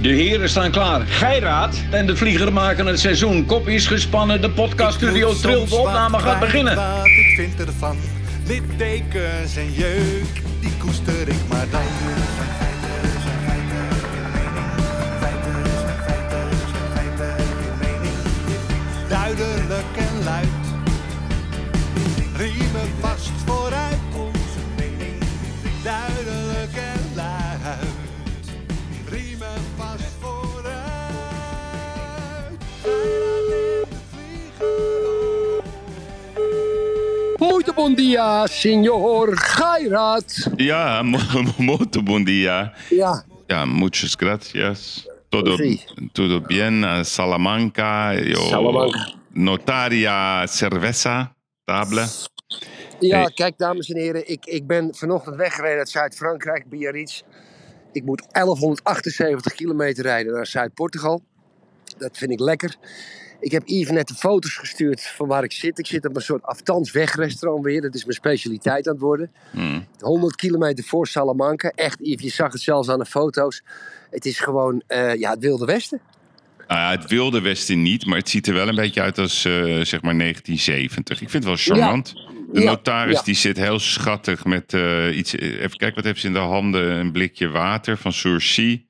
De heren staan klaar. Geiraat en de vlieger maken het seizoen. Kop is gespannen, de podcaststudio trilt. De opname gaat beginnen. Wat ik vind ervan, littekens en jeuk, die koester ik maar dan. Duidelijk en luid, riemen vast vooruit Bom dia, senhor Gairat. Ja, mo- muito bom dia. Ja, Ja, muchas gracias. Todo, Sí. todo bien. eh, Salamanca. Yo, Salamanca. Notaria cerveza. Table. ja Hey. kijk dames en heren, ik, ik ben vanochtend weggereden uit Zuid-Frankrijk, Biarritz. Ik moet 1178 kilometer rijden naar Zuid-Portugal. Dat vind ik lekker. Ik heb Yves net de foto's gestuurd van waar ik zit. Ik zit op een soort aftans wegrestaurant weer. Dat is mijn specialiteit aan het worden. Hmm. 100 kilometer voor Salamanca. Echt, Yves, je zag het zelfs aan de foto's. Het is gewoon eh, ja, het Wilde Westen. Nou ja, het wilde Westen niet, maar het ziet er wel een beetje uit als eh, zeg maar 1970. Ik vind het wel charmant. De Ja, notaris ja. die zit heel schattig met eh, iets. Even kijken, wat heeft ze in de handen? Een blikje water van Sourcy.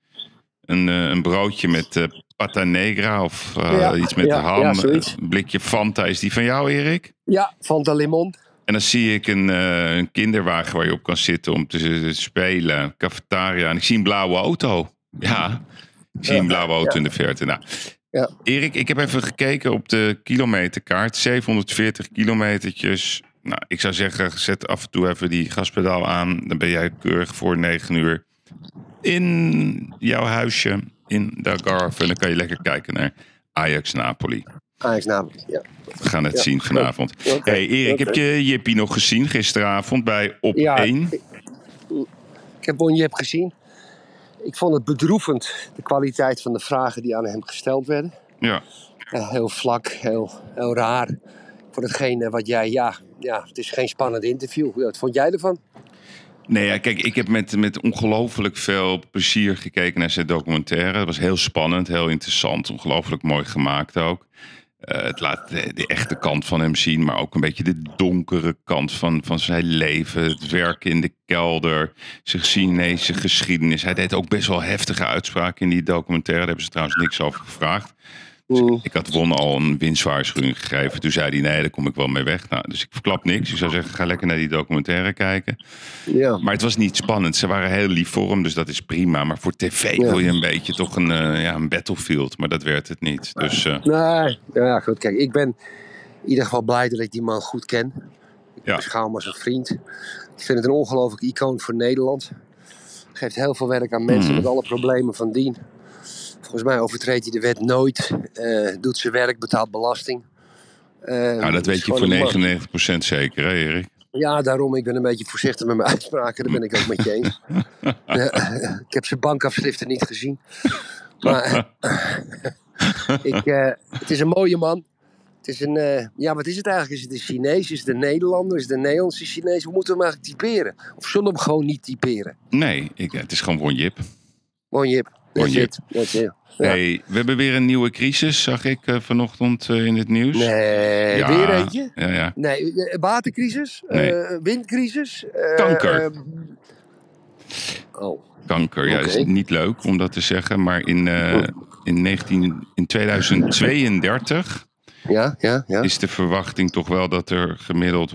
Een, eh, een broodje met eh pata negra of eh, Ja, iets met ja, de ham. ja, een blikje Fanta. Is die van jou, Erik? Ja, Fanta Limon. En dan zie ik een, een kinderwagen waar je op kan zitten om te, te spelen. Cafetaria. En ik zie een blauwe auto. Ja, ik zie een blauwe auto in de verte. Nou, Ja. Erik, ik heb even gekeken op de kilometerkaart. 740 kilometertjes. Nou, ik zou zeggen, zet af en toe even die gaspedaal aan. Dan ben jij keurig voor 9 uur in jouw huisje in de. En dan kan je lekker kijken naar Ajax Napoli. Ajax Napoli, ja. We gaan het Ja, zien vanavond. Oké, Hey Erik, heb je Jippie nog gezien gisteravond bij Op Ja, 1? Ik heb Bonjep gezien. Ik vond het bedroevend, de kwaliteit van de vragen die aan hem gesteld werden. Ja. Heel vlak, heel, heel raar. Voor hetgene wat jij, ja, ja, het is geen spannend interview. Wat vond jij ervan? Nee, kijk, ik heb met, met ongelooflijk veel plezier gekeken naar zijn documentaire. Het was heel spannend, heel interessant, ongelooflijk mooi gemaakt ook. Eh, het laat de, de echte kant van hem zien, maar ook een beetje de donkere kant van, van zijn leven. Het werken in de kelder, zijn Chinese geschiedenis. Hij deed ook best wel heftige uitspraken in die documentaire. Daar hebben ze trouwens niks over gevraagd. Dus ik, ik had Won al een winstwaarschuwing gegeven. Toen zei hij, nee, daar kom ik wel mee weg. Nou, dus ik verklap niks. Ik zou zeggen, ga lekker naar die documentaire kijken. Ja. Maar het was niet spannend. Ze waren heel lief voor hem, dus dat is prima. Maar voor tv wil je een beetje toch een, eh, ja, een battlefield. Maar dat werd het niet. Dus eh, Nee, ja, goed. Kijk, ik ben in ieder geval blij dat ik die man goed ken. Ik Ja. beschouw hem als een vriend. Ik vind het een ongelooflijk icoon voor Nederland. Geeft heel veel werk aan mensen Mhm. met alle problemen van dien. Volgens mij overtreedt hij de wet nooit. eh, doet zijn werk, betaalt belasting. Eh, nou, dat weet je voor een man. 99% zeker, hè Erik? Ja, daarom. Ik ben een beetje voorzichtig met mijn uitspraken. Daar ben ik ook met je eens. Ik heb zijn bankafschriften niet gezien. Maar ik, eh, het is een mooie man. Het is een, ja, wat is het eigenlijk? Is het een Chinees? Is het een Nederlander? Is het een Nederlandse Chinees? Hoe moeten we hem eigenlijk typeren? Of zullen we hem gewoon niet typeren? Nee, ik, het is gewoon. Bonjip. That's Bonjip. Hey, we hebben weer een nieuwe crisis, zag ik eh, vanochtend eh, in het nieuws. Nee, Ja, weer eentje? Ja, ja. Nee, eh, watercrisis? Nee. Windcrisis? Kanker. eh, oh, Kanker, ja, is niet leuk om dat te zeggen. Maar in, eh, in, 19, in 2032 ja, ja, ja. is de verwachting toch wel dat er gemiddeld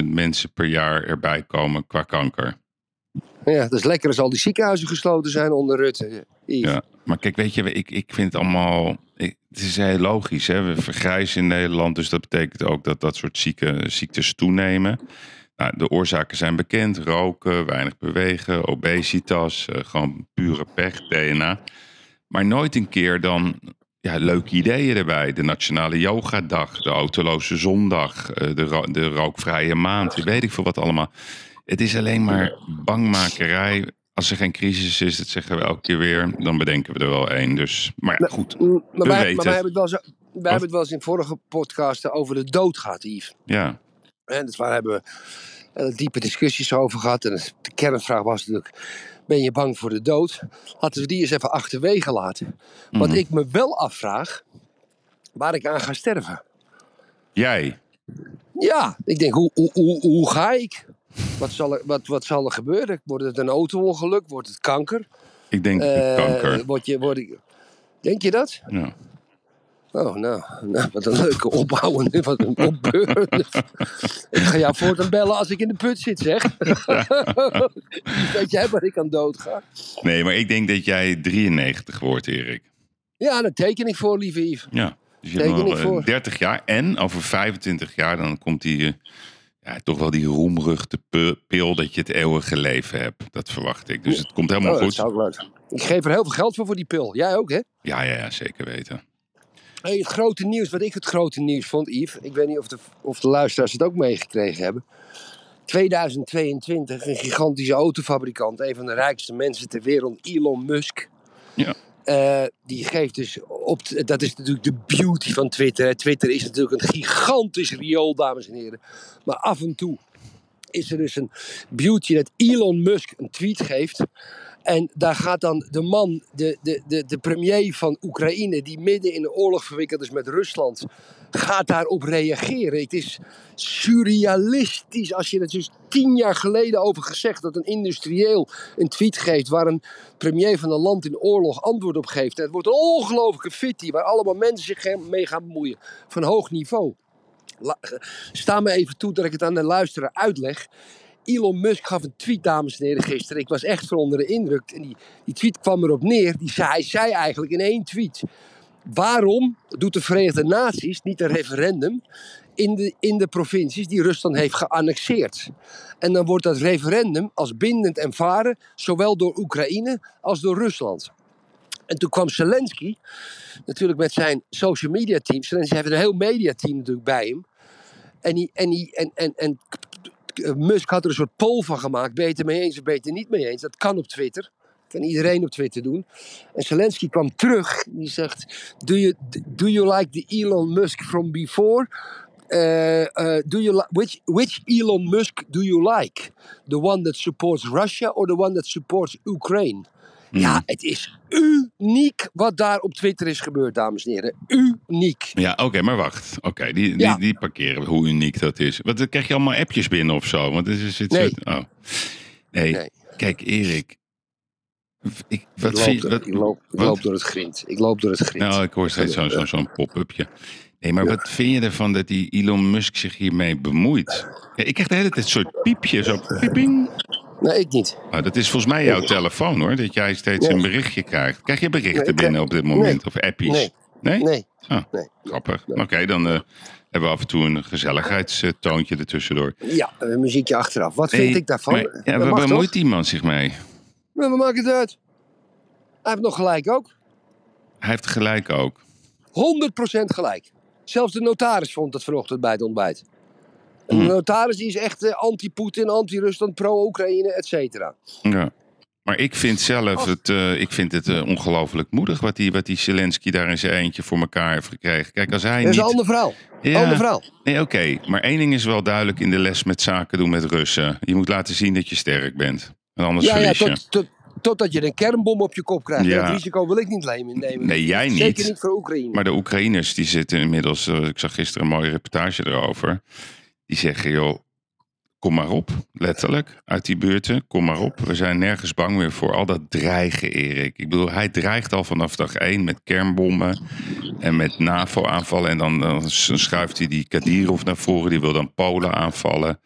156.000 mensen per jaar erbij komen qua kanker. Ja, dat is lekker als al die ziekenhuizen gesloten zijn onder Rutte. Ja, maar kijk, weet je, ik, ik vind het allemaal. het is heel logisch. Hè? We vergrijzen in Nederland, dus dat betekent ook dat dat soort zieke, ziektes toenemen. Nou, de oorzaken zijn bekend: roken, weinig bewegen, obesitas, eh, gewoon pure pech, DNA. Maar nooit een keer dan ja, leuke ideeën erbij. De Nationale Yogadag, de Autoloze Zondag, eh, de, de Rookvrije Maand, weet ik veel wat allemaal. Het is alleen maar bangmakerij. Als er geen crisis is, dat zeggen we elke keer weer, dan bedenken we er wel één. Dus, maar ja, goed. Mm, Maar, We wij, weten maar wij, hebben het wel zo, wij hebben het wel eens in vorige podcasten over de dood gehad, Yves. Ja, En dus waar hebben we eh, diepe discussies over gehad. En de kernvraag was natuurlijk: ben je bang voor de dood? Laten we die eens even achterwege laten. Wat Mhm. ik me wel afvraag, waar ik aan ga sterven. Jij? Ja, ik denk, hoe, hoe, hoe, hoe ga ik? Wat zal, er, wat, wat zal er gebeuren? Wordt het een auto-ongeluk? Wordt het kanker? Ik denk Eh, kanker. Word je, word ik, denk je dat? Ja. Oh, nou, nou, wat een leuke opbouwende, wat een opbeurende. ik ga jou voortaan bellen als ik in de put zit, zeg. Weet jij waar ik aan dood ga? Nee, maar ik denk dat jij 93 wordt, Erik. Ja, daar teken ik voor, lieve Yves. Ja. Dus je hebt nog ik eh, voor. 30 jaar. En over 25 jaar dan komt die, eh, ja, toch wel die roemruchte pil dat je het eeuwige leven hebt. Dat verwacht ik. Dus het komt helemaal Oh, dat goed. zou ik. Ik geef er heel veel geld voor, voor die pil. Jij ook, hè? Ja, ja, ja, zeker weten. Hey, het grote nieuws, wat ik het grote nieuws vond, Yves. Ik weet niet of de, of de luisteraars het ook meegekregen hebben. 2022, een gigantische autofabrikant, een van de rijkste mensen ter wereld, Elon Musk. Ja. Eh, die geeft dus op, dat is natuurlijk de beauty van Twitter. Twitter is natuurlijk een gigantisch riool, dames en heren. Maar af en toe is er dus een beauty dat Elon Musk een tweet geeft. En daar gaat dan de man, de, de, de, de premier van Oekraïne, die midden in de oorlog verwikkeld is met Rusland, gaat daarop reageren. Het is surrealistisch als je het dus tien jaar geleden over gezegd dat een industrieel een tweet geeft waar een premier van een land in oorlog antwoord op geeft. Het wordt een ongelofelijke fitty waar allemaal mensen zich mee gaan bemoeien van hoog niveau. Sta me even toe dat ik het aan de luisteraar uitleg. Elon Musk gaf een tweet, dames en heren, gisteren. Ik was echt van onder de indruk. En die, die tweet kwam erop neer. Die zei, hij zei eigenlijk in één tweet. Waarom doet de Verenigde Naties niet een referendum in de, in de provincies die Rusland heeft geannexeerd? En dan wordt dat referendum als bindend ervaren, zowel door Oekraïne als door Rusland. En toen kwam Zelensky, natuurlijk met zijn social media team. Zelensky heeft een heel media team natuurlijk bij hem. En, die, en, die, en, en, en Musk had er een soort poll van gemaakt. Ben je het er mee eens of ben je het er niet mee eens? Dat kan op Twitter. Kan iedereen op Twitter doen. En Zelensky kwam terug. Die zegt: Do you, do you like the Elon Musk from before? Uh, uh, do you which, which Elon Musk do you like? The one that supports Russia or the one that supports Ukraine? Ja, het is uniek wat daar op Twitter is gebeurd, dames en heren. Uniek. Ja, oké, maar wacht. Oké, die, die, Ja. die parkeren hoe uniek dat is. Want dan krijg je allemaal appjes binnen of zo. Want het Nee. oh. nee. Nee. kijk Erik. Ik, wat ik, loop, door- Wat, ik, loop, ik wat? loop door het grind. Ik loop door het grind. nou, ik hoor steeds zo'n zo'n zo'n pop-upje. Nee, maar wat vind je ervan dat die Elon Musk zich hiermee bemoeit? Ja, ik krijg de hele tijd een soort piepje, zo pieping. Nee, ik niet. Nou, dat is volgens mij jouw telefoon hoor, dat jij steeds Nee. een berichtje krijgt. Krijg je berichten Nee, binnen op dit moment? Of appies? Nee. Nee? Nee. Nee. grappig. Oké, dan eh, hebben we af en toe een gezelligheidstoontje ertussendoor. Ja, een muziekje achteraf. Wat vind ik daarvan? Ja, Dat waar bemoeit man zich mee? Maar we maken het uit. Hij heeft nog gelijk ook. 100% Hij heeft gelijk ook. gelijk. Zelfs de notaris vond het vanochtend bij het ontbijt. En de notaris die is echt eh, anti-Poetin, anti-Rusland, pro-Oekraïne, et cetera. Ja. Maar ik vind zelf het, eh, ik vind het eh, ongelooflijk moedig wat die, wat die Zelensky daar in zijn eentje voor elkaar heeft gekregen. Kijk, als hij Dat is niet... een ander verhaal. Ja. Ander verhaal. Nee, oké. Maar één ding is wel duidelijk in de les met zaken doen met Russen. Je moet laten zien dat je sterk bent. En anders Ja, ja, tot, tot, totdat je een kernbom op je kop krijgt. Ja. Dat risico wil ik niet nemen. Nee, jij niet. Zeker niet voor Oekraïne. Maar de Oekraïners die zitten inmiddels, eh, ik zag gisteren een mooie reportage erover. Die zeggen, joh, kom maar op, letterlijk, uit die buurten, kom maar op. We zijn nergens bang meer voor al dat dreigen, Erik. Ik bedoel, hij dreigt al vanaf dag één met kernbommen en met NAVO-aanvallen. En dan, dan schuift hij die Kadyrov naar voren, die wil dan Polen aanvallen.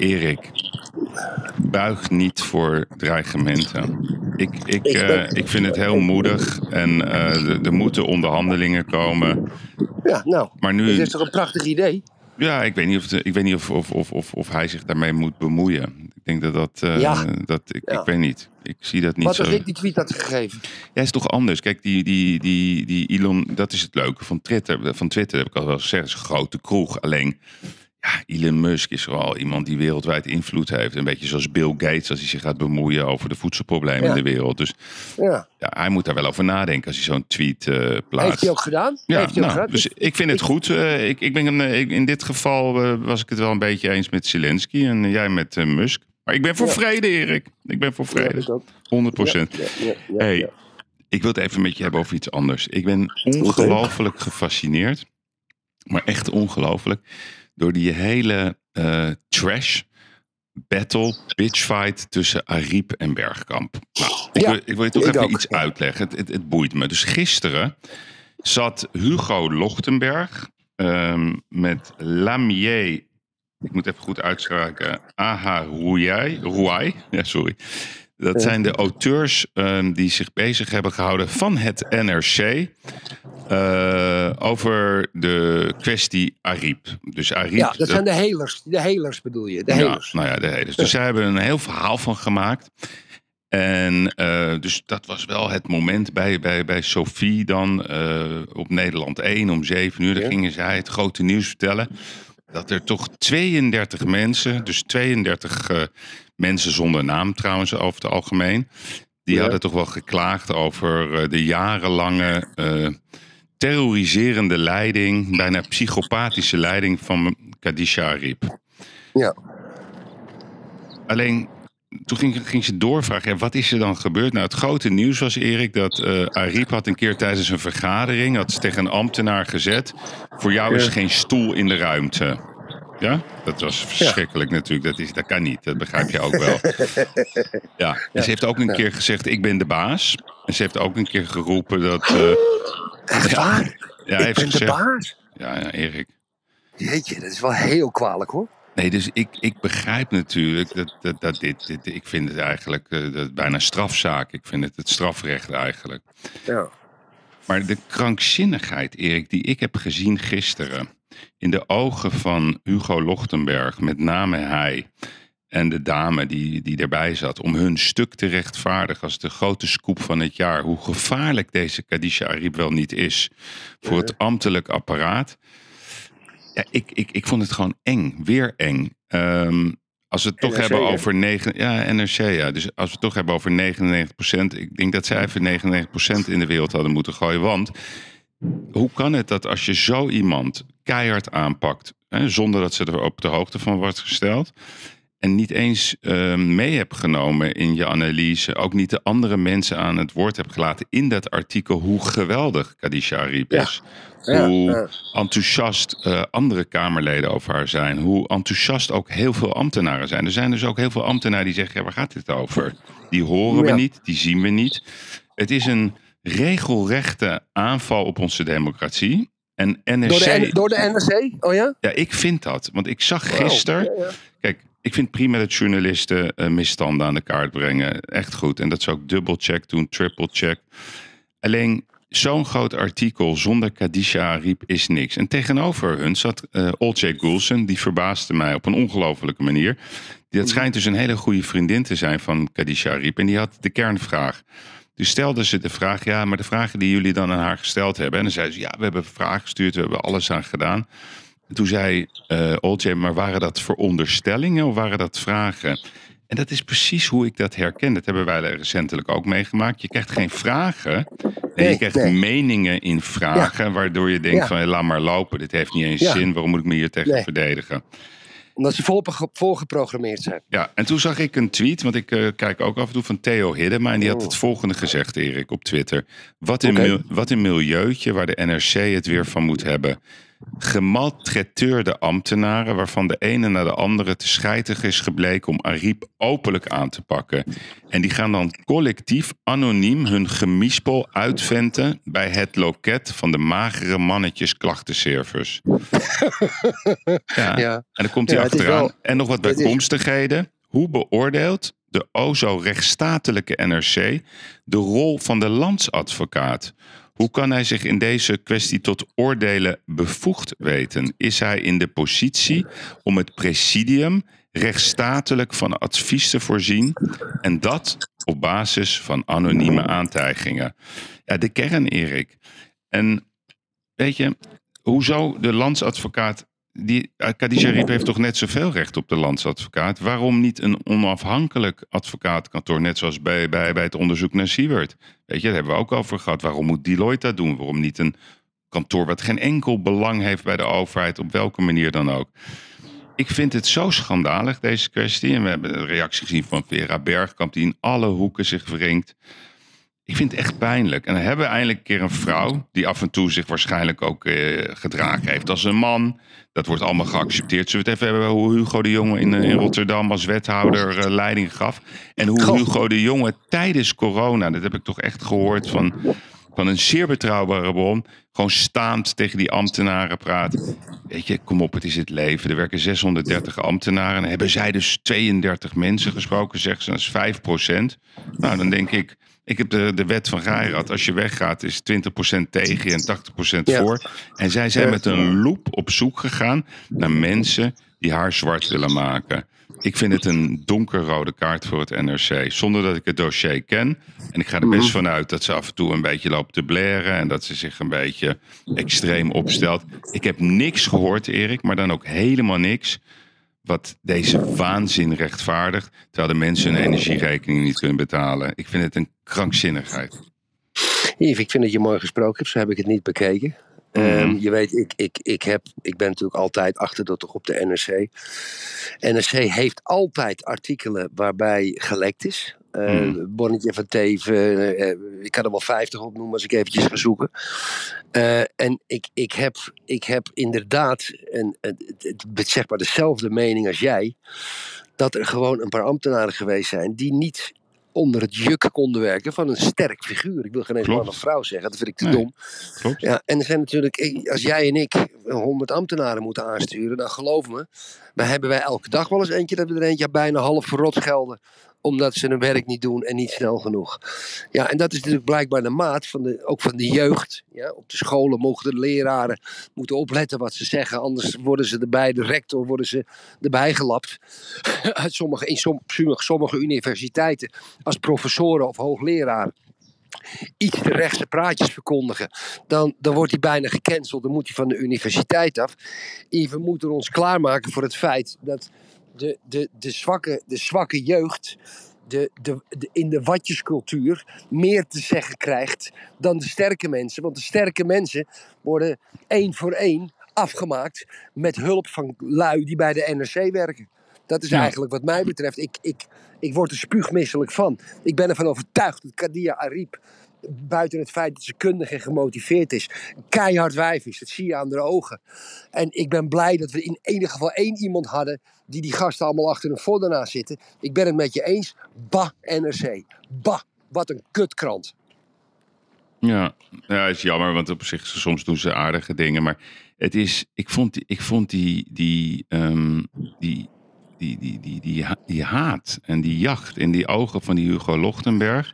Erik, buig niet voor dreigementen. Ik, ik, Ik eh, ik vind het heel moedig en eh, er- moeten onderhandelingen komen. Ja, nou, Maar dat nu, is toch een prachtig idee? ja, ik weet niet of, de- ik weet niet of, of, of, of, of hij zich daarmee moet bemoeien. Ik denk dat dat, eh, Ja. dat ik, Ja. ik weet niet. Ik zie dat niet Wat zo. als ik die tweet had gegeven? Ja, is toch anders. Kijk, die, die, die, die Elon, dat is het leuke van Twitter. Van Twitter heb ik al wel gezegd, is een grote kroeg. Alleen, ja, Elon Musk is wel iemand die wereldwijd invloed heeft. Een beetje zoals Bill Gates, als hij zich gaat bemoeien over de voedselproblemen Ja. in de wereld. Dus Ja. ja, hij moet daar wel over nadenken als hij zo'n tweet eh, plaatst. Heeft hij ook gedaan? Ja, Heeft hij ook nou, gedaan? dus ik vind het goed. Eh, ik, ik ben, een, eh, ik- in dit geval was ik het wel een beetje eens met Zelensky en jij met Musk. Maar ik ben voor Ja. vrede, Erik. Ik ben voor vrede. ik ook. 100 procent. Hey, ik wil het even met je hebben over iets anders. Ik ben ongelooflijk gefascineerd, maar echt ongelooflijk, door die hele eh, trash battle, bitchfight tussen Ariep en Bergkamp. Nou, ik, Ja, wil, ik wil je toch even ook, iets uitleggen. Het, het, het boeit me. Dus gisteren zat Hugo Lochtenberg ehm, met Lamier, ik moet even goed uitspraken, Aha Rouai, Rouai, ja sorry. Dat zijn de auteurs ehm, die zich bezig hebben gehouden van het NRC eh, over de kwestie Ariep. Dus Ariep, Ja, dat zijn de helers. De helers bedoel je. De ja, helers. nou ja, de hele. Dus zij hebben een heel verhaal van gemaakt. En eh, dus dat was wel het moment bij, bij, bij Sophie dan eh, op Nederland 1 om 7 uur. Ja. gingen zij het grote nieuws vertellen. Dat er toch 32 mensen, dus 32 eh, mensen zonder naam trouwens over het algemeen. Die Ja. hadden toch wel geklaagd over eh, de jarenlange eh, terroriserende leiding, bijna psychopathische leiding van Kadisha Arip. Ja. Alleen, toen ging, ging ze doorvragen, ja, wat is er dan gebeurd? Nou, het grote nieuws was, Erik, dat Ariep had een keer tijdens een vergadering... had ze tegen een ambtenaar gezet... voor jou is geen stoel in de ruimte. Ja, dat was verschrikkelijk natuurlijk. Dat, is, dat kan niet, dat begrijp je ook wel. Ja, en ze heeft ook een keer gezegd, ik ben de baas. En ze heeft ook een keer geroepen dat... eh, Echt Ja. waar? ja, ik heeft ben de gezegd, baas. Ja, ja, Erik. Jeetje, dat is wel heel kwalijk hoor. Nee, dus ik, ik begrijp natuurlijk dat, dat, dat dit, dit... Ik vind het eigenlijk eh, dat bijna strafzaak. Ik vind het het strafrecht eigenlijk. Ja. Maar de krankzinnigheid, Erik, die ik heb gezien gisteren... in de ogen van Hugo Lochtenberg, met name hij... en de dame die, die erbij zat... om hun stuk te rechtvaardigen als de grote scoop van het jaar... hoe gevaarlijk deze Kadisha Ariep wel niet is... voor het ambtelijk apparaat... Ja, ik, ik, ik vond het gewoon eng. Weer eng. Ehm, als we het toch NRC, hebben over 9, ja, NRC, ja. Dus als we het toch hebben over 99% Ik denk dat zij even 99% in de wereld hadden moeten gooien. Want hoe kan het dat als je zo iemand keihard aanpakt, hè, zonder dat ze er op de hoogte van wordt gesteld, en niet eens ehm, mee hebt genomen in je analyse, ook niet de andere mensen aan het woord hebt gelaten in dat artikel, hoe geweldig Kadisha Ariep is. Ja, hoe ja. enthousiast eh, andere Kamerleden over haar zijn. Hoe enthousiast ook heel veel ambtenaren zijn. Er zijn dus ook heel veel ambtenaren die zeggen: ja, waar gaat dit over? Die horen we Ja. niet, die zien we niet. Het is een regelrechte aanval op onze democratie. En NRC, Door, de, door de NRC? Oh ja? ja, ik vind dat. Want ik zag gisteren. Ja, ja. Kijk, ik vind prima dat journalisten eh, misstanden aan de kaart brengen. Echt goed. En dat ze ook dubbelcheck doen, triple check. Alleen zo'n groot artikel zonder Kadisha Ariep is niks. En tegenover hun zat eh Olcay Goulsen. Die verbaasde mij op een ongelofelijke manier. Die, dat schijnt dus een hele goede vriendin te zijn van Kadisha Ariep. En die had de kernvraag. Dus stelde ze de vraag, ja, maar de vragen die jullie dan aan haar gesteld hebben. En dan zei ze, ja, we hebben vragen gestuurd, we hebben alles aan gedaan. En toen zei Olcay, maar waren dat veronderstellingen of waren dat vragen? En dat is precies hoe ik dat herken. Dat hebben wij recentelijk ook meegemaakt. Je krijgt geen vragen. En Nee, je krijgt nee. meningen in vragen. Waardoor je denkt Ja. van hey, laat maar lopen. Dit heeft niet eens Ja. zin. Waarom moet ik me hier tegen Nee. verdedigen? Omdat ze vol, volgeprogrammeerd zijn. Ja, en toen zag ik een tweet. Want ik eh, kijk ook af en toe van Theo Hiddema. En die had het volgende gezegd, Erik, op Twitter. Wat een, wat een milieuutje waar de NRC het weer van moet hebben. Gemaltreteurde ambtenaren waarvan de ene na de andere te schijtig is gebleken om Ariep openlijk aan te pakken. En die gaan dan collectief anoniem hun gemispel uitventen bij het loket van de magere mannetjes klachtenservice. ja. Ja. En dan komt hij Ja, achteraan. wel- en nog wat bijkomstigheden. Hoe beoordeelt de o zo rechtsstatelijke NRC de rol van de landsadvocaat? Hoe kan hij zich in deze kwestie tot oordelen bevoegd weten? Is hij in de positie om het presidium rechtsstatelijk van advies te voorzien? En dat op basis van anonieme aantijgingen. Ja, de kern, Erik. En weet je, hoezo de landsadvocaat. Die, Khadija Riep heeft toch net zoveel recht op de landsadvocaat? Waarom niet een onafhankelijk advocaatkantoor, net zoals bij, bij, bij het onderzoek naar Siewert? Weet je, daar hebben we ook over gehad. Waarom moet Deloitte dat doen? Waarom niet een kantoor wat geen enkel belang heeft bij de overheid, op welke manier dan ook? ik vind het zo schandalig, deze kwestie. En we hebben een reactie gezien van Vera Bergkamp, die in alle hoeken zich wringt. Ik vind het echt pijnlijk. En dan hebben we eindelijk een keer een vrouw die af en toe zich waarschijnlijk ook eh, gedragen heeft als een man. Dat wordt allemaal geaccepteerd. Zullen we het even hebben hoe Hugo de Jonge in, eh, in Rotterdam als wethouder eh, leiding gaf? En hoe. Hugo de Jonge tijdens corona, dat heb ik toch echt gehoord van, van een zeer betrouwbare bron, gewoon staand tegen die ambtenaren praat. Weet je, kom op, het is het leven. Er werken 630 ambtenaren. En hebben zij dus 32 mensen gesproken, zeggen ze, dat is 5% Nou, dan denk ik, ik heb de, de wet van Geirat. Als je weggaat is 20% tegen en 80% Ja. voor. En zij zijn met een loep op zoek gegaan naar mensen die haar zwart willen maken. Ik vind het een donkerrode kaart voor het NRC. Zonder dat ik het dossier ken. En ik ga er best Mhm. vanuit dat ze af en toe een beetje loopt te blaren. En dat ze zich een beetje extreem opstelt. Ik heb niks gehoord, Erik. Maar dan ook helemaal niks. Wat deze waanzin rechtvaardigt. Terwijl de mensen hun energierekening niet kunnen betalen. Ik vind het een krankzinnigheid. Yves, ik vind dat je mooi gesproken hebt. Zo heb ik het niet bekeken. Mhm. Ehm, je weet, ik, ik, ik, heb, ik ben natuurlijk altijd achterdochtig op de NRC. NRC heeft altijd artikelen waarbij gelekt is. Eh, Mhm. Bonnetje van Teven, eh, eh, ik kan er wel 50 opnoemen als ik eventjes ga zoeken. En ik, ik, heb, ik heb inderdaad een, het, zeg maar dezelfde mening als jij. Dat er gewoon een paar ambtenaren geweest zijn die niet onder het juk konden werken van een sterk figuur. Ik wil geen eens man of vrouw zeggen, dat vind ik te Nee. dom. Klopt? Ja, en er zijn natuurlijk, als jij en ik 100 ambtenaren moeten aansturen, dan geloof me, dan hebben wij elke dag wel eens eentje dat we er eentje bijna half verrot schelden omdat ze hun werk niet doen en niet snel genoeg. Ja, en dat is natuurlijk blijkbaar de maat van de, ook van de jeugd. Ja, op de scholen mogen de leraren moeten opletten wat ze zeggen, anders worden ze erbij, de rector worden ze erbij gelapt. Sommige, in som- sommige, sommige universiteiten als professoren of hoogleraar iets te rechtse praatjes verkondigen, dan, dan wordt hij bijna gecanceld. Dan moet hij van de universiteit af. We moeten ons klaarmaken voor het feit dat de, de, de, zwakke, de zwakke jeugd de, de, de, in de watjescultuur meer te zeggen krijgt dan de sterke mensen. Want de sterke mensen worden één voor één afgemaakt met hulp van lui die bij de NRC werken. Dat is Ja. eigenlijk wat mij betreft. Ik, ik, ik word er spuugmisselijk van. Ik ben ervan overtuigd dat Kadia Ariep, buiten het feit dat ze kundig en gemotiveerd is, keihard wijf is. Dat zie je aan haar ogen. En ik ben blij dat we in ieder geval één iemand hadden die die gasten allemaal achter een voor daarnaast zitten. Ik ben het met je eens. Bah, NRC. Bah, wat een kutkrant. Ja, ja, is jammer, want op zich soms doen ze aardige dingen. Maar het is, ik vond, die- ik vond die, die, ehm, die, die, die, die, die, ha- die haat en die jacht in die ogen van die Hugo Lochtenberg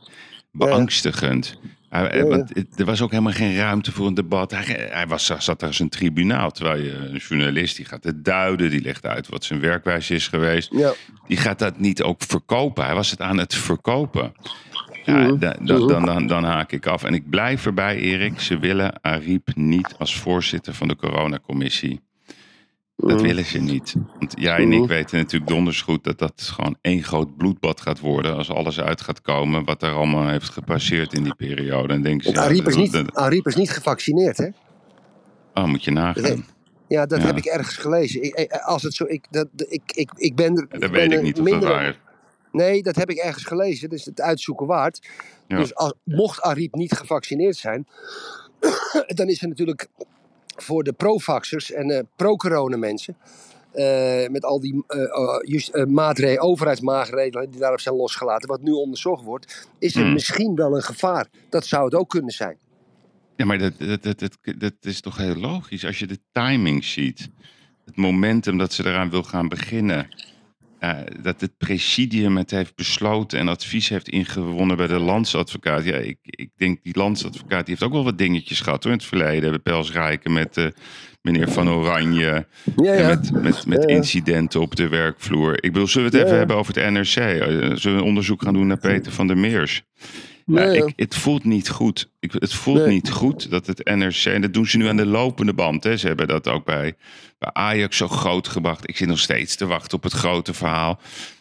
beangstigend. Hij- ja. want er was ook helemaal geen ruimte voor een debat. Hij, hij was, zat daar als een tribunaal. Terwijl je een journalist die gaat het duiden, die legt uit wat zijn werkwijze is geweest. Ja. Die gaat dat niet ook verkopen. Hij was het aan het verkopen. Ja, Mhm. da- da- dan, dan, dan haak ik af. En ik blijf erbij, Erik. Ze willen Ariep niet als voorzitter van de coronacommissie. Dat Mhm. willen ze niet. Want jij en ik Mhm. weten natuurlijk donders goed dat dat gewoon één groot bloedbad gaat worden. Als alles uit gaat komen wat er allemaal heeft gepasseerd in die periode. En denken ze, ja, Ariep is, niet, Ariep is niet gevaccineerd, hè? oh, moet je nagaan. Ja, dat Ja. heb ik ergens gelezen. Ik, als het zo, ik, dat, ik, ik, ik ben er. Dat ben weet ik niet of dat minder- waar is. Nee, dat heb ik ergens gelezen. Dat is het uitzoeken waard. Ja. Dus als, mocht Ariep niet gevaccineerd zijn, dan is er natuurlijk voor de pro-vaxxers en eh pro-corona mensen. eh, met al die just, maatregelen, overheidsmaatregelen die daarop zijn losgelaten, wat nu onderzocht wordt, is er Hmm. misschien wel een gevaar. Dat zou het ook kunnen zijn. Ja, maar dat, dat, dat, dat, dat is toch heel logisch. Als je de timing ziet, het momentum dat ze eraan wil gaan beginnen. Eh, dat het presidium het heeft besloten en advies heeft ingewonnen bij de landsadvocaat. Ja, ik, ik denk die landsadvocaat die heeft ook wel wat dingetjes gehad hoor, in het verleden. Pels Rijken met eh, meneer Van Oranje. Ja, En ja. met, met, met Ja, ja. incidenten op de werkvloer. Ik bedoel, zullen we het even hebben over het NRC? Eh, Zullen we een onderzoek gaan doen naar Peter van der Meers? Ja. Ik, het voelt niet goed. Ik, het voelt Nee. niet goed dat het NRC... En dat doen ze nu aan de lopende band. Hè. Ze hebben dat ook bij, bij Ajax zo groot gebracht. Ik zit nog steeds te wachten op het grote verhaal.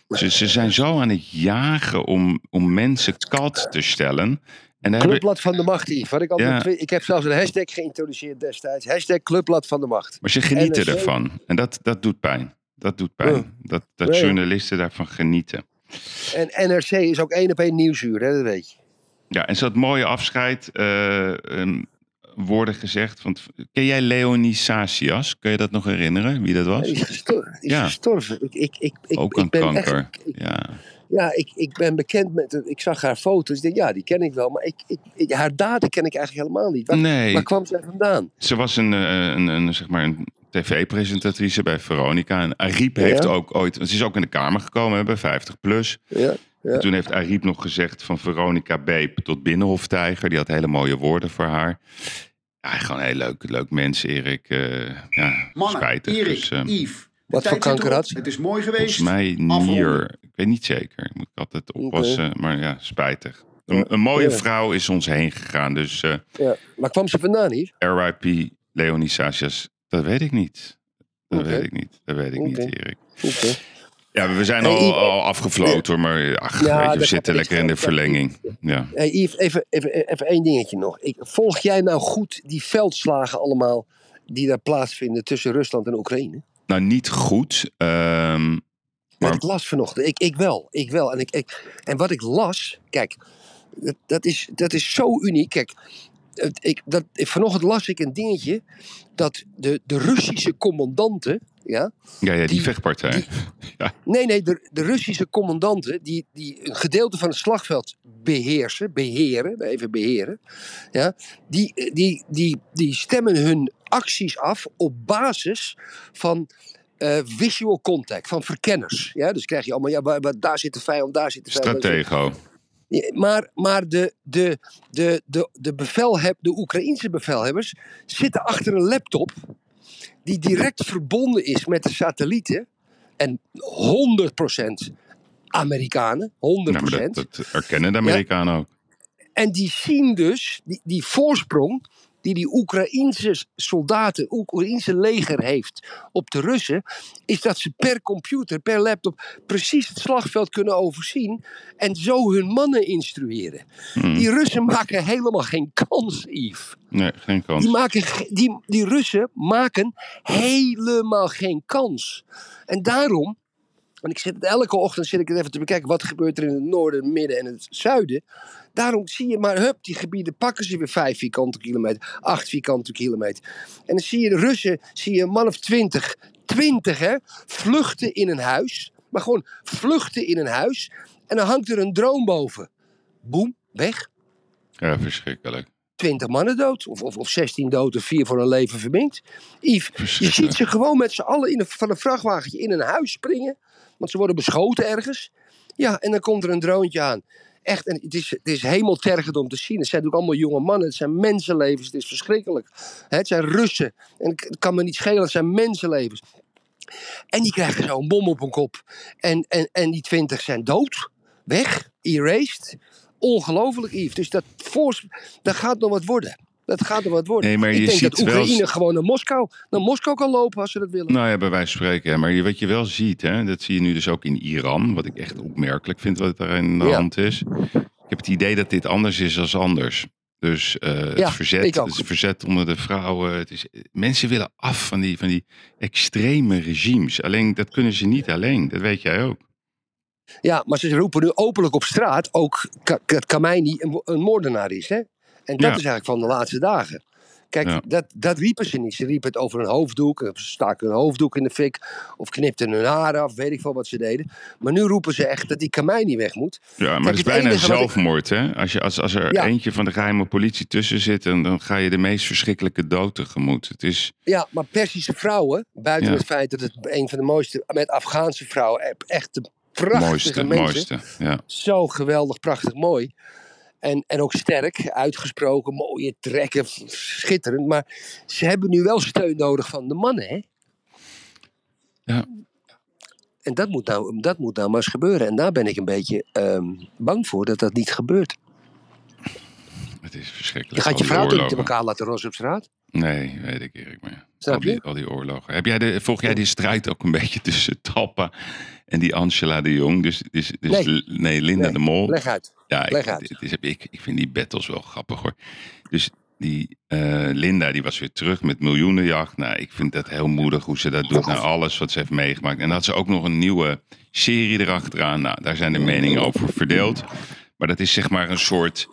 Ze, ze zijn zo aan het jagen om, om mensen kat te stellen. En Clubblad van de Macht, Yves. Wat ik, altijd Ja. twi- ik heb zelfs een hashtag geïntroduceerd destijds. Hashtag Clubblad van de Macht. maar ze genieten NRC. ervan. En dat, dat doet pijn. Dat doet pijn. Ja. Dat, dat journalisten daarvan genieten. En NRC is ook één op één nieuwsuur, hè, dat weet je. Ja, en ze had mooie afscheid eh, ehm, woorden gezegd. Want, ken jij Leonie Sasias? Kun je dat nog herinneren? Wie dat was? Die is gestorven. Die is Ja. gestorven. Ik, ik, ik, ik, Ook aan ben kanker. Echt, ik, Ja. ja, ik, ik ben bekend met... Ik zag haar foto's. Ik denk, ja, die ken ik wel. Maar ik, ik, ik- haar daden ken ik eigenlijk helemaal niet. Waar, Nee, waar kwam zij vandaan? ze was een, eh, een, een, zeg maar een tv-presentatrice bij Veronica. En Ariep Ja. heeft ook ooit... Ze is ook in de Kamer gekomen hè, bij 50 Plus. Ja, ja. En toen heeft Ariep nog gezegd van Veronica Beep tot Binnenhoftijger. Die had hele mooie woorden voor haar. Ja, gewoon een heel leuk, leuk mens, Erik. Eh, ja, Mannen, spijtig. Erik, Dus, eh, Yves. Wat voor kanker had? Het is mooi geweest. volgens mij nier. Ik weet niet zeker. Moet ik altijd oppassen. Maar ja, spijtig. Een, een mooie Ja. vrouw is ons heen gegaan. Dus eh ja. Waar kwam ze vandaan hier? RIP Leonie Sasias, dat weet ik niet. Dat weet ik niet. Dat weet ik niet, Erik. Oké. Ja, we zijn Hey, al, Yves. al afgefloten, maar ach, Ja, weet je, we zitten lekker in de verlenging. Ja. Hey Yves, even, even, even één dingetje nog. Ik, volg jij nou goed die veldslagen allemaal die daar plaatsvinden tussen Rusland en Oekraïne? Nou, niet goed. ehm, Maar- ik las vanochtend. Ik, ik wel, ik wel. En, ik, ik, en wat ik las, kijk, dat, dat, is, dat is zo uniek. Kijk, ik, dat, vanochtend las ik een dingetje dat de, de Russische commandanten, ja, ja, ja, die, Die- vechtpartij. die- nee, nee, de, de Russische commandanten die, die een gedeelte van het slagveld beheersen, beheren, even beheren, ja, die, die, die, die stemmen hun acties af op basis van eh, visual contact, van verkenners. Ja? Dus krijg je allemaal, ja, daar zit de vijand, daar zit de vijand. Stratego. Maar, maar de, de, de, de, de, bevelheb, de Oekraïense bevelhebbers zitten achter een laptop die direct verbonden is met de satellieten. En 100% Amerikanen, 100%. Ja, maar dat, dat erkennen de Amerikanen ook. En die zien dus die, die voorsprong die die Oekraïense soldaten, Oekraïense leger heeft op de Russen, is dat ze per computer, per laptop precies het slagveld kunnen overzien en zo hun mannen instrueren. Hmm. Die Russen maken helemaal geen kans, Yves. Nee, geen kans. Die, maken, die, die Russen maken helemaal geen kans. En daarom, want ik zit elke ochtend zit ik het even te bekijken, wat gebeurt er in het noorden, het midden en het zuiden. Daarom zie je maar, hup, die gebieden pakken ze weer vijf vierkante kilometer, acht vierkante kilometer. En dan zie je de Russen, zie je een man of twintig, twintig hè, vluchten in een huis. Maar gewoon vluchten in een huis. En dan hangt er een drone boven. Boem, weg. Ja, verschrikkelijk. 20 mannen dood. Of, of, of 16 dood of 4 voor een leven verminkt. Yves, je ziet ze gewoon met z'n allen in een, van een vrachtwagentje in een huis springen. Want ze worden beschoten ergens. Ja, en dan komt er een droontje aan. Echt, en het is, het is hemeltergend om te zien. Het zijn natuurlijk allemaal jonge mannen. Het zijn mensenlevens. Het is verschrikkelijk. Het zijn Russen. En het kan me niet schelen. Het zijn mensenlevens. En die krijgen zo een bom op hun kop. En, en, en die twintig zijn dood. Weg. Erased. Ongelooflijk, Yves. Dus dat, voor, dat gaat nog wat worden. Dat gaat nog wat worden. Nee, maar Ik je dat ziet wel- Oekraïne gewoon naar Moskou, naar Moskou kan lopen als ze dat willen. Nou ja, bij wijze van spreken. Maar wat je wel ziet, hè, dat zie je nu dus ook in Iran. Wat ik echt opmerkelijk vind wat er aan de Ja. hand is. Ik heb het idee dat dit anders is dan anders. Dus eh, het, Ja, verzet, het verzet onder de vrouwen. Het is, mensen willen af van die, van die extreme regimes. Alleen dat kunnen ze niet alleen. Dat weet jij ook. Ja, maar ze roepen nu openlijk op straat ook dat Khamenei een, een moordenaar is. Hè? En dat Ja. is eigenlijk van de laatste dagen. Kijk, Ja. dat, dat riepen ze niet. Ze riepen het over een hoofddoek. Of ze staken een hoofddoek in de fik. Of knipten hun haren af. Weet ik veel wat ze deden. Maar nu roepen ze echt dat die Khamenei weg moet. Ja, maar Kijk, het is bijna ik- zelfmoord. Hè? Als, je, als, als er Ja. eentje van de geheime politie tussen zit, dan, dan ga je de meest verschrikkelijke dood tegemoet. Het is, Ja, maar Persische vrouwen, buiten Ja. het feit dat het een van de mooiste, met Afghaanse vrouwen, echt de prachtige mooiste, mensen. mooiste. Ja. Zo geweldig, prachtig mooi. En, en ook sterk, uitgesproken, mooie trekken, schitterend. Maar ze hebben nu wel steun nodig van de mannen, hè? Ja. En dat moet, nou, dat moet nou maar eens gebeuren. En daar ben ik een beetje ehm, bang voor dat dat niet gebeurt. Het is verschrikkelijk. Je gaat je vrouw niet in elkaar laten rossen op straat? Nee, weet ik Erik. Maar Snap al, die, al die oorlogen. Heb jij de, volg jij die strijd ook een beetje tussen Talpa en die Angela de Jong? Dus, dus, dus Nee. nee. Linda Nee. de Mol. Leg uit. ja, leg ik, uit. het is, ik, ik vind die battles wel grappig hoor. Dus die eh, Linda die was weer terug met miljoenenjacht. Nou, ik vind dat heel moedig hoe ze dat doet. naar alles wat ze heeft meegemaakt. En dan had ze ook nog een nieuwe serie erachteraan. Nou, daar zijn de meningen over verdeeld. Maar dat is zeg maar een soort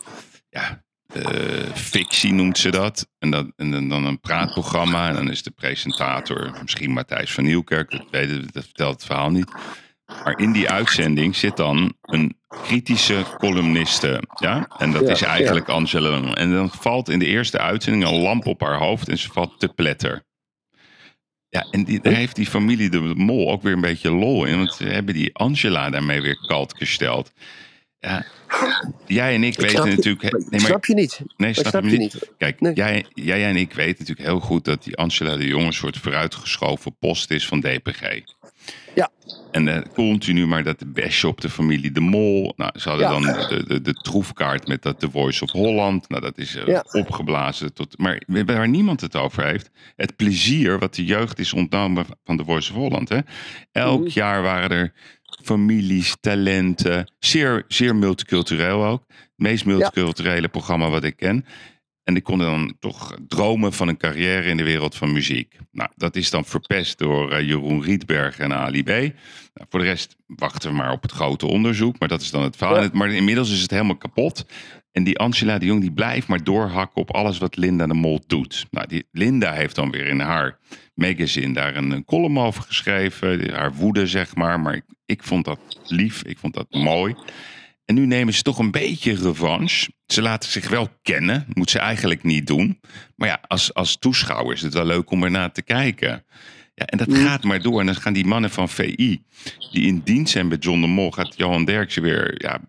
ja, eh, fictie noemt ze dat. En, dat, en dan- een praatprogramma. En dan is de presentator misschien Matthijs van Nieuwkerk. Dat, weet, dat vertelt het verhaal niet. Maar in die uitzending zit dan een kritische columniste. Ja? En dat Ja, is eigenlijk Angela. En dan valt in de eerste uitzending een lamp op haar hoofd en ze valt te pletter. Ja, en die, daar heeft die familie de Mol ook weer een beetje lol in. Want ze hebben die Angela daarmee weer kalt gesteld. Ja, jij en ik, weten je- natuurlijk... Ik nee, maar, snap je niet. nee, snap, snap je je niet? niet. Kijk, Nee. jij, jij en ik weten natuurlijk heel goed dat die Angela de Jong een soort vooruitgeschoven post is van DPG. Ja. En eh, continu maar dat de besje op de familie De Mol. Nou, ze hadden Ja. dan de, de, de troefkaart met dat The Voice of Holland. Nou, dat is eh, Ja. opgeblazen. Tot, maar waar niemand het over heeft. Het plezier wat de jeugd is ontnomen van The Voice of Holland. Hè? Elk Mhm. jaar waren er families, talenten. Zeer, zeer multicultureel ook. Het meest multiculturele programma wat ik ken. En ik kon dan toch dromen van een carrière in de wereld van muziek. Nou, dat is dan verpest door eh, Jeroen Rietberg en Ali B. Nou, voor de rest wachten we maar op het grote onderzoek. Maar dat is dan het verhaal. Ja. Maar inmiddels is het helemaal kapot. En die Angela de Jong die blijft maar doorhakken op alles wat Linda de Mol doet. Nou, die Linda heeft dan weer in haar magazine daar een, een column over geschreven. Haar woede, zeg maar. Maar ik, ik vond dat lief. Ik vond dat mooi. En nu nemen ze toch een beetje revanche. Ze laten zich wel kennen. Moet ze eigenlijk niet doen. Maar ja, als, als toeschouwer is het wel leuk om ernaar te kijken. Ja, en dat Mm. gaat maar door. En dan gaan die mannen van VI, die in dienst zijn bij John de Mol, gaat Johan Derksen weer ja,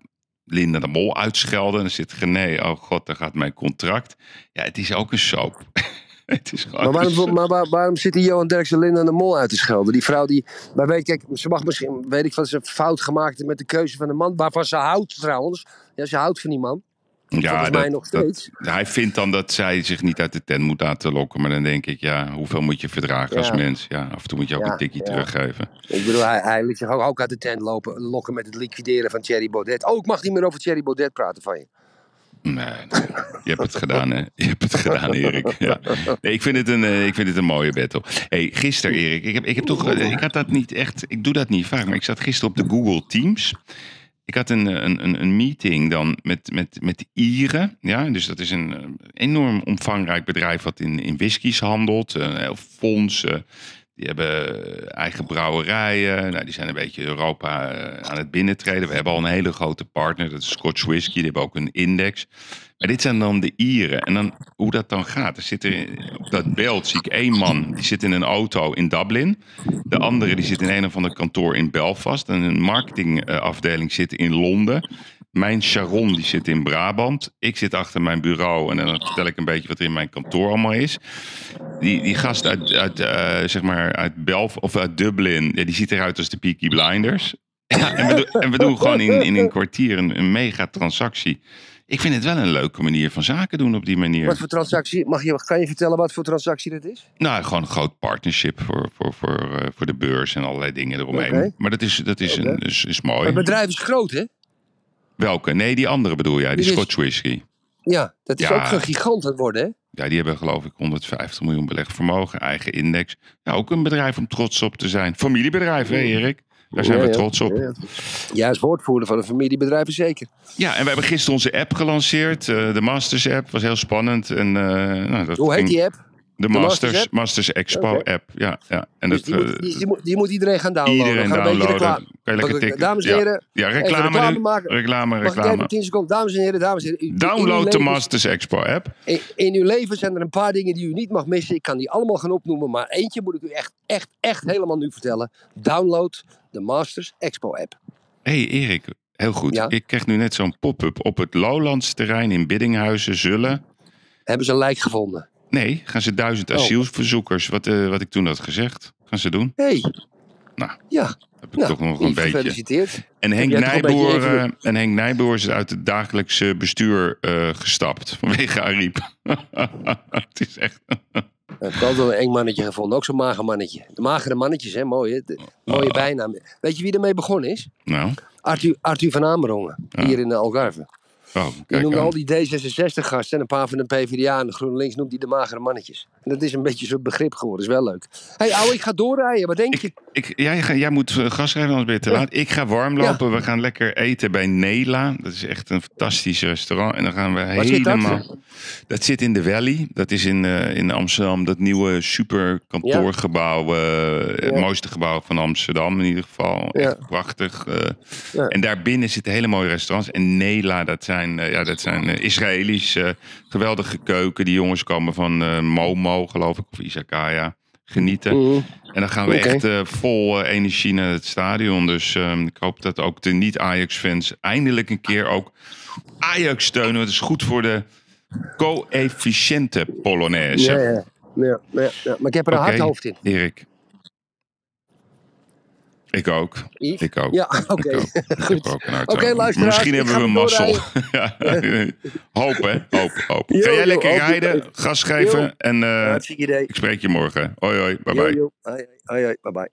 Linda de Mol uitschelden. En dan zit René, oh god, daar gaat mijn contract. Ja, het is ook een soap. het is gewoon Maar waarom, maar waar- waarom zit die Johan Derksen Linda de Mol uit te schelden? Die vrouw die. Maar weet, kijk, ze mag misschien. Weet ik wat ze fout gemaakt met de keuze van de man. Waarvan ze houdt trouwens. Ja, ze houdt van die man. Volgens mij nog steeds. hij vindt dan dat zij zich niet uit de tent moet laten lokken. Maar dan denk ik, ja, hoeveel moet je verdragen als Ja. mens? Ja, af en toe moet je ook Ja, een tikje ja. teruggeven. Ik bedoel, hij, hij liet zich ook, ook uit de tent lopen, lokken met het liquideren van Thierry Baudet. Oh, ik mag niet meer over Thierry Baudet praten van je. Nee, je hebt het gedaan, hè? Je hebt het gedaan, Erik. Ja. Nee, ik, vind het een, eh, ik vind het een mooie battle. Hey, gisteren, Erik, ik heb, ik heb toch, eh, ik had dat niet echt, ik doe dat niet vaak, maar ik zat gisteren op de Google Teams. Ik had een, een, een, meeting dan met, met, met Ieren. Ja, dus dat is een eh, enorm omvangrijk bedrijf wat in, in whiskies handelt. Heel fondsen. Die hebben eigen brouwerijen. Nou, die zijn een beetje Europa eh, aan het binnentreden. We hebben al een hele grote partner, dat is Scotch Whisky. Die hebben ook een index. Maar dit zijn dan de Ieren. En dan, hoe dat dan gaat. Er zit er, op dat beeld zie ik één man. Die zit in een auto in Dublin. De andere die zit in een of ander kantoor in Belfast. En een marketingafdeling zit in Londen. Mijn Sharon die zit in Brabant. Ik zit achter mijn bureau en dan vertel ik een beetje wat er in mijn kantoor allemaal is. Die, die gast uit, uit, eh, zeg maar uit Belf of uit Dublin, ja, die ziet eruit als de Peaky Blinders. Ja, en, we doen, en we doen gewoon in, in een kwartier een, een mega transactie. Ik vind het wel een leuke manier van zaken doen op die manier. Wat voor transactie? Mag je, kan je vertellen wat voor transactie dat is? Nou, gewoon een groot partnership voor, voor, voor, eh, voor de beurs en allerlei dingen eromheen. Maar dat is, dat is, een, is, is mooi. Het bedrijf is groot, hè? Welke? Nee, die andere bedoel jij, die Scotch Whisky. Ja, dat is Ja. ook een gigant aan het worden, hè? Ja, die hebben geloof ik 150 miljoen belegd vermogen, eigen index. Ook een bedrijf om trots op te zijn. Familiebedrijf, hè Erik? Daar zijn Ja, we trots op. Ja, ja. Als woordvoerder van een familiebedrijf is zeker. Ja, en we hebben gisteren onze app gelanceerd. eh, de Masters app was heel spannend. En, eh, nou, dat Hoe heet ging- die app? De Masters Masters, Expo app. Ja, ja. En Dus dat, die, moet, eh, die, die moet, die moet iedereen gaan downloaden. iedereen gaan een downloaden. reclame- Kan je lekker tikken. Dames en Ja. heren, Ja, reclame, reclame maken. Reclame, reclame. even 10 seconden? Dames en heren, dames en heren. u- Download de Masters Expo app. In, in uw leven zijn er een paar dingen die u niet mag missen. Ik kan die allemaal gaan opnoemen, maar eentje moet ik u echt, echt, echt helemaal nu vertellen. Download de Masters Expo app. hey, Erik, heel goed. Ja? Ik kreeg nu net zo'n pop-up op het Lowlands terrein in Biddinghuizen. Zullen. Hebben ze een lijk gevonden? Nee, gaan ze duizend Oh. asielverzoekers, wat, eh, wat ik toen had gezegd, gaan ze doen? Hey, Nou, ja, heb ik nou, toch nog een beetje. gefeliciteerd. En Henk, Nijboer, eh, en Henk Nijboer is uit het dagelijkse bestuur eh, gestapt vanwege Ariep. het is echt. Ik heb altijd wel een eng mannetje gevonden, ook zo'n mager mannetje. De magere mannetjes, hè, mooi hè. De- mooie Oh. bijnaam. Weet je wie ermee begonnen is? Nou, Arthur, Arthur van Amerongen, Ja. hier in de Algarve. Oh, Die noemde al die D66-gasten en een paar van de PvdA en de GroenLinks noemt die de magere mannetjes. En dat is een beetje zo'n begrip geworden, is wel leuk. Hé hey, ouwe, ik ga doorrijden, wat denk je? Ik, jij, jij moet eh, gas geven, anders ben je te Ja. laat. Ik ga warm lopen. We gaan lekker eten bij Nela. Dat is echt een fantastisch restaurant. En dan gaan we Waar zit dat? helemaal... Dat zit in de Valley. Dat is in, eh, in Amsterdam. Dat nieuwe super kantoorgebouw. eh, Het mooiste gebouw van Amsterdam in ieder geval. Echt prachtig. Ja. En daarbinnen zitten hele mooie restaurants. En Nela, dat zijn, eh, ja, dat zijn eh, Israëli's. eh, geweldige keuken. Die jongens komen van Momo, geloof ik. Of Izakaya. Genieten. Mhm. En dan gaan we echt vol energie naar het stadion. Dus ehm, ik hoop dat ook de niet-Ajax-fans eindelijk een keer ook Ajax steunen. Het is goed voor de coëfficiënte Polonaise. Ja, ja. Ja, ja. Maar ik heb er een hard hoofd in. Erik. Ik ook. Yves? Ik ook. Ja, oké. Goed. een hard Oké, hoofd. luisteraars, Misschien hebben we ga mazzel. ja. Hoop, hè? Hoop, hoop. Ga jij lekker rijden, gas geven. En idee. ik spreek je morgen. Hoi, hoi. Bye, bye. hoi, hoi. Bye, bye.